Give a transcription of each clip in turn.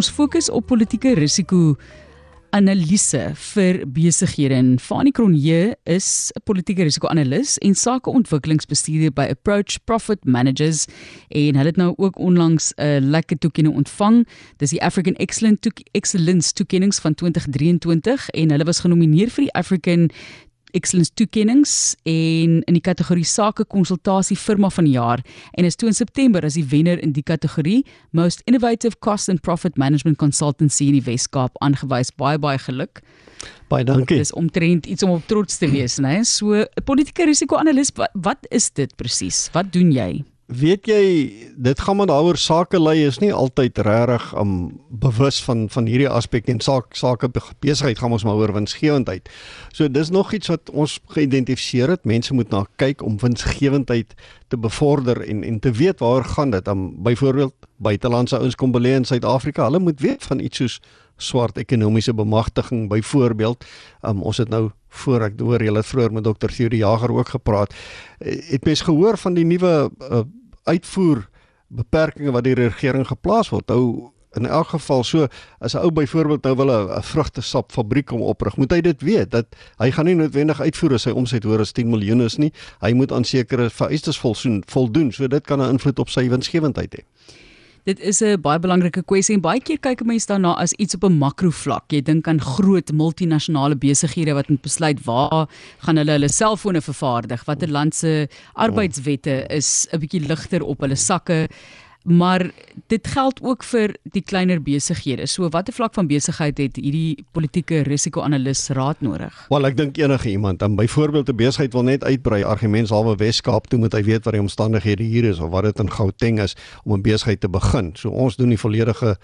ons fokus op politieke risiko analise vir besighede en Fanie Cronje is 'n politieke risiko-analis en sakeontwikkelingsbestuurder by Approach Profit Managers en hulle het nou ook onlangs 'n lekker toekenning ontvang. Dis die African Excellent Excellence toekennings van 2023 en hulle was genomineer vir die African Excellence toekennings en in die kategorie sake konsultasie firma van die jaar en is toe in September as die wenner in die kategorie Most Innovative Cost and Profit Management Consultancy in die Wes-Kaap aangewys. Baie baie geluk. Baie dankie. Dis omtrent iets om op trots te wees, né? So 'n politieke risiko-analis, wat, wat is dit presies? Wat doen jy? Weet jy, dit gaan maar daaroor sake lei is nie altyd regtig om um, bewus van van hierdie aspek en saak sake besigheid gaan ons maar oor winsgewendheid. So dis nog iets wat ons geïdentifiseer het. Mense moet na kyk om winsgewendheid te bevorder en en te weet waar gaan dit. Om byvoorbeeld buitelandse ouens kom belê in Suid-Afrika, hulle moet weet van iets soos swart ekonomiese bemagtiging byvoorbeeld. Um, ons het nou voor ek hoor julle vroeër met dokter Theodore Jager ook gepraat. Eh, het mens gehoor van die nuwe uh, uitvoer beperkings wat die regering geplaas word. Nou in elk geval so as 'n ou byvoorbeeld nou wil 'n vrugtesap fabriek om oprig, moet hy dit weet dat hy gaan nie noodwendig uitvoer as sy omset hoor as 10 miljoen is nie. Hy moet aan sekere vereistes voldoen, so dit kan 'n invloed op sy winsgewendheid hê. Dit is 'n baie belangrike kwessie en baie keer kyk mense daarna as iets op 'n makrovlak. Jy dink aan groot multinasjonale besighede wat moet besluit waar gaan hulle hulle selfone vervaardig, watter land se arbeidswette is 'n bietjie ligter op hulle sakke maar dit geld ook vir die kleiner besighede. So watter vlak van besigheid het hierdie politieke risiko-analis raad nodig? Wel, ek dink enige iemand, dan byvoorbeeld 'n besigheid wil net uitbrei, argumentshalwe Wes-Kaap toe moet hy weet wat die omstandighede hier is of wat dit in Gauteng is om 'n besigheid te begin. So ons doen die volledige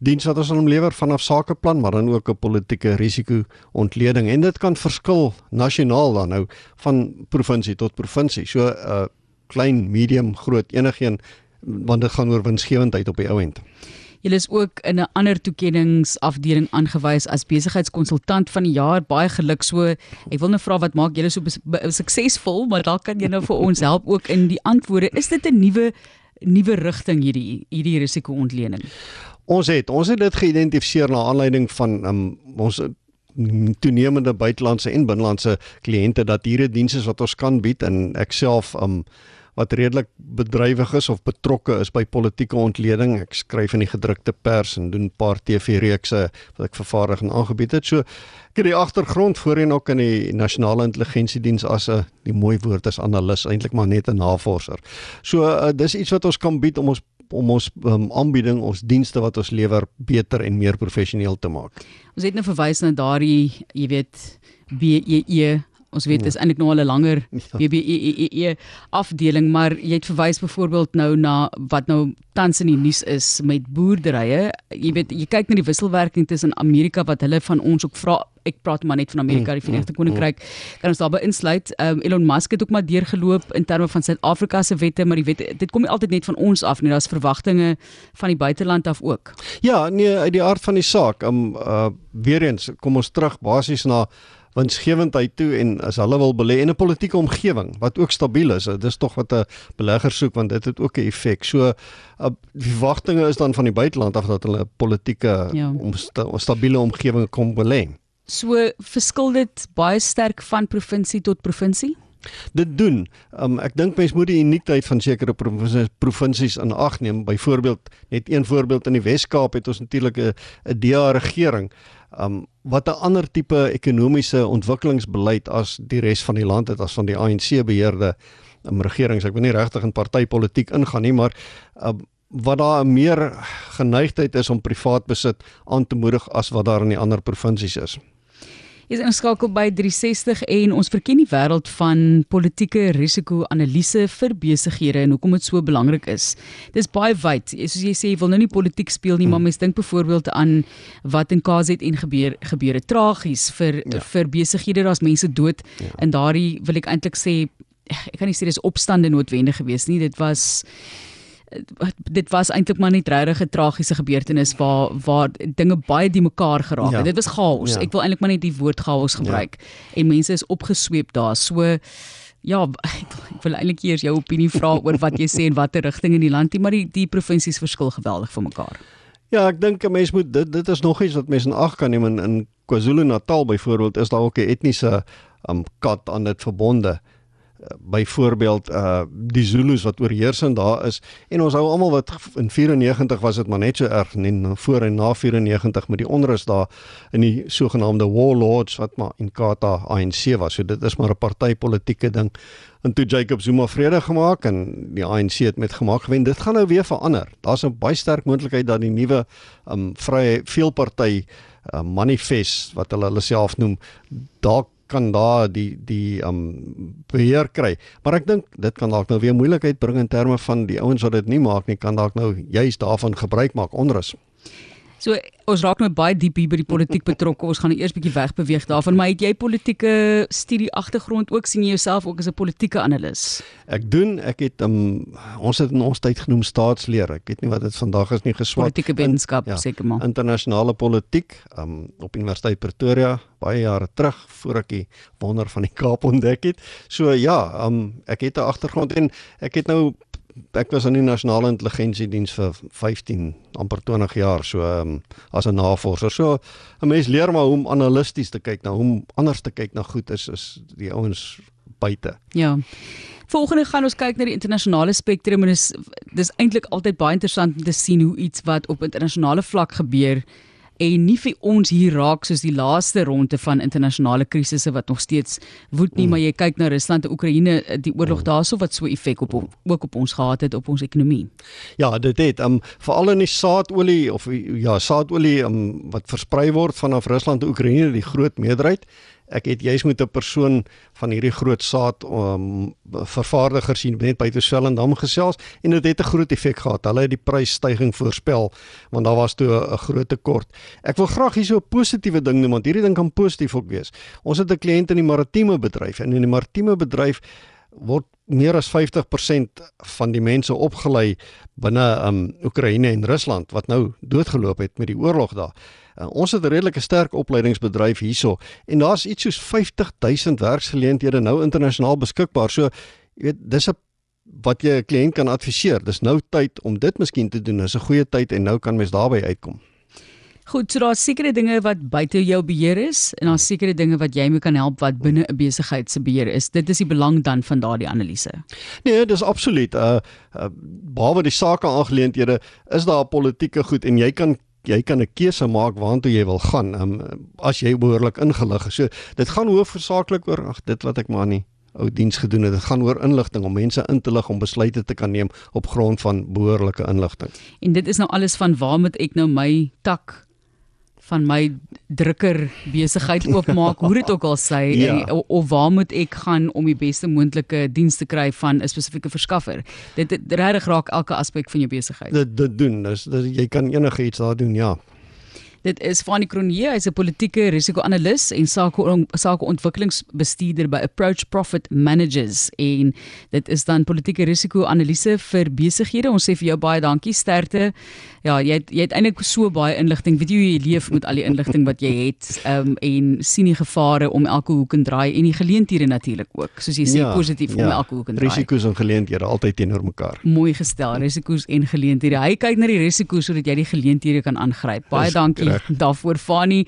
diens wat ons aan hom lewer vanaf sakeplan, maar dan ook 'n politieke risiko-ontleding en dit kan verskil nasionaal dan nou van provinsie tot provinsie. So 'n uh, klein, medium, groot enigeen want dit gaan oor winsgewendheid op die ou end. Julle is ook in 'n ander toekenningsafdeling aangewys as besigheidskonsultant van die jaar. Baie geluk so. Ek wil net vra wat maak julle so suksesvol, maar dalk kan jy nou vir ons help ook in die antwoorde. Is dit 'n nuwe nuwe rigting hierdie hierdie risikoontleding? Ons het ons het dit geïdentifiseer na aanleiding van um, ons toenemende buitelandse en binnelandse kliënte dat hierdie dienste wat ons kan bied en ek self um wat redelik bedrywig is of betrokke is by politieke ontleding. Ek skryf in die gedrukte pers en doen 'n paar TV-reekse wat ek vervaardig en aangebied het. So ek het die agtergrond voorheen ook in die nasionale intelligensiediens as 'n die mooi woord is analis, eintlik maar net 'n navorser. So uh, dis iets wat ons kan bied om ons om ons um, aanbieding, ons dienste wat ons lewer beter en meer professioneel te maak. Ons het nou verwys na daardie, jy weet, BEE Ons weet dis ja. eintlik nou al 'n langer BBE e afdeling, maar jy het verwys byvoorbeeld nou na wat nou tans in die nuus is met boerderye. Jy weet jy kyk na die wisselwerking tussen Amerika wat hulle van ons ook vra ek praat maar net van Amerika, die Verenigde Koninkryk. Kan ons daarbey insluit? Um, Elon Musk het ook maar deurgeloop in terme van Suid-Afrika se wette, maar die wette dit kom nie altyd net van ons af nie. Daar's verwagtinge van die buiteland af ook. Ja, nee, uit die aard van die saak. Um uh weer eens kom ons terug basies na winsgewendheid toe en as hulle wil belê in 'n politieke omgewing wat ook stabiel is, dis tog wat 'n belegger soek want dit het ook 'n effek. So uh, die verwagtinge is dan van die buiteland af dat hulle 'n politieke ja. omsta stabiele omgewing kom belê. So verskil dit baie sterk van provinsie tot provinsie? Dit doen. Um, ek dink mense moet die uniekheid van sekere provinsies in ag neem. Byvoorbeeld, net een voorbeeld in die Wes-Kaap het ons natuurlik 'n 'n DA regering um wat 'n ander tipe ekonomiese ontwikkelingsbeleid as die res van die land het as van die ANC beheerde um, regerings. Ek wil nie regtig in partytetiek ingaan nie, maar um, wat daar 'n meer geneigtheid is om privaat besit aan te moedig as wat daar in die ander provinsies is. Is ingeskakel by 360 en ons verken die wêreld van politieke risiko-analise vir besighede en hoekom dit so belangrik is. Dis baie wyd. Soos jy sê, jy wil nou nie politiek speel nie, hmm. maar mens dink byvoorbeeld aan wat in KZN gebeur gebeure tragies vir ja. vir besighede, daar's mense dood ja. en daardie wil ek eintlik sê ek kan nie sê dis opstande noodwendig geweest nie. Dit was dit was eintlik maar net regtig 'n tragiese gebeurtenis waar waar dinge baie die mekaar geraak het. Ja. Dit was chaos. Ja. Ek wil eintlik maar net die woord chaos gebruik. Ja. En mense is opgesweep daar. So ja, ek, ek wil eintlik eers jou opinie vra oor wat jy sê en watter rigting in die land, maar die die provinsies verskil geweldig van mekaar. Ja, ek dink 'n mens moet dit dit is nog iets wat mense in ag kan neem in, in KwaZulu-Natal byvoorbeeld is daar ook 'n etniese um, kat aan dit verbonde byvoorbeeld uh die Zulus wat oorheersend daar is en ons hou almal wat in 94 was dit maar net so erg en voor en na 94 met die onrus daar in die sogenaamde warlords wat maar in Kata ANC was. So dit is maar 'n partytetiese ding. En toe Jacob Zuma vrede gemaak en die ANC het met gemaak gewen. Dit gaan nou weer verander. Daar's 'n baie sterk moontlikheid dat die nuwe um vrye veelparty uh, manifest wat hulle hulle self noem dalk kan daar die die um beheer kry. Maar ek dink dit kan dalk nou weer moeilikheid bring in terme van die ouens wat dit nie maak nie, kan dalk nou juist daarvan gebruik maak onrus. So ons raak nou baie diep hier by die politiek betrokke. Ons gaan nou eers bietjie wegbeweeg daarvan, maar het jy politieke studie agtergrond ook sien jy jouself ook as 'n politieke analis? Ek doen, ek het um, ons het in ons tyd genoem staatsleer. Ek weet nie wat dit vandag is nie geswat. Politieke wetenskap ja, seker maar. Internasionale politiek um, op Universiteit Pretoria baie jare terug voor ek die wonder van die Kaap ontdek het. So ja, um, ek het 'n agtergrond en ek het nou ek was in die nasionale intelligensiediens vir 15 amper 20 jaar so um, as 'n navorser. So 'n mens leer maar hoe om analisties te kyk na hoe om anders te kyk na goed is is die ouens buite. Ja. Volgende gaan ons kyk na die internasionale spektrum en dis dis eintlik altyd baie interessant om te sien hoe iets wat op internasionale vlak gebeur en nie vir ons hier raak soos die laaste ronde van internasionale krisisse wat nog steeds woed nie, mm. maar jy kyk na Rusland en Oekraïne, die oorlog mm. daarso wat so effek op ook op ons gehad het op ons ekonomie. Ja, dit het um veral in die saadolie of ja, saadolie um, wat versprei word vanaf Rusland en Oekraïne die groot meerderheid ek het juis met 'n persoon van hierdie groot saad um, vervaardigers hier net by Twellendam gesels en dit het 'n groot effek gehad. Hulle het die prysstygings voorspel want daar was toe 'n groot tekort. Ek wil graag hier so 'n positiewe ding noem want hierdie ding kan positief ook wees. Ons het 'n kliënt in die maritieme bedryf en in die maritieme bedryf word meer as 50% van die mense opgelei binne um Oekraïne en Rusland wat nou doodgeloop het met die oorlog daar. Uh, ons het 'n redelike sterk opleidingsbedryf hierso en daar's iets soos 50000 werksgeleenthede nou internasionaal beskikbaar. So jy weet dis 'n wat jy 'n kliënt kan adviseer. Dis nou tyd om dit miskien te doen. Dis 'n goeie tyd en nou kan mens daarbey uitkom. Goed, so daar's sekere dinge wat buite jou beheer is en daar's sekere dinge wat jy mee kan help wat binne 'n besigheid se beheer is. Dit is die belang dan van daardie analise. Nee, dis absoluut. Uh, uh behalwe die sake aangeleenthede is daar politieke goed en jy kan jy kan 'n keuse maak waartoe jy wil gaan um, as jy behoorlik ingelig is. So dit gaan hoofsaaklik oor ag dit wat ek maar nie ou diens gedoen het. Dit gaan oor inligting om mense in te lig om besluite te kan neem op grond van behoorlike inligting. En dit is nou alles van waar moet ek nou my tak van my drukker besigheid oopmaak, hoe dit ook al sê ja. en of, waar moet ek gaan om die beste moontlike diens te kry van 'n spesifieke verskaffer. Dit regtig raak elke aspek van jou besigheid. Dit dit doen. Dis jy kan enige iets daar doen, ja. Dit is Fanie Cronje, hy's 'n politieke risiko-analis en sake sakeontwikkelingsbestuurder by Approach Profit Managers en dit is dan politieke risiko-analise vir besighede. Ons sê vir jou baie dankie, sterkte. Ja, jy het, jy het eintlik so baie inligting. Weet jy hoe jy leef met al die inligting wat jy het um, en sien die gevare om elke hoek en draai en die geleenthede natuurlik ook. Soos jy sê ja, positief ja. om elke hoek en draai. Risiko's en geleenthede altyd teenoor mekaar. Mooi gestel, risiko's en geleenthede. Hy kyk na die risiko's sodat jy die geleenthede kan aangryp. Baie dankie daarvoor Fani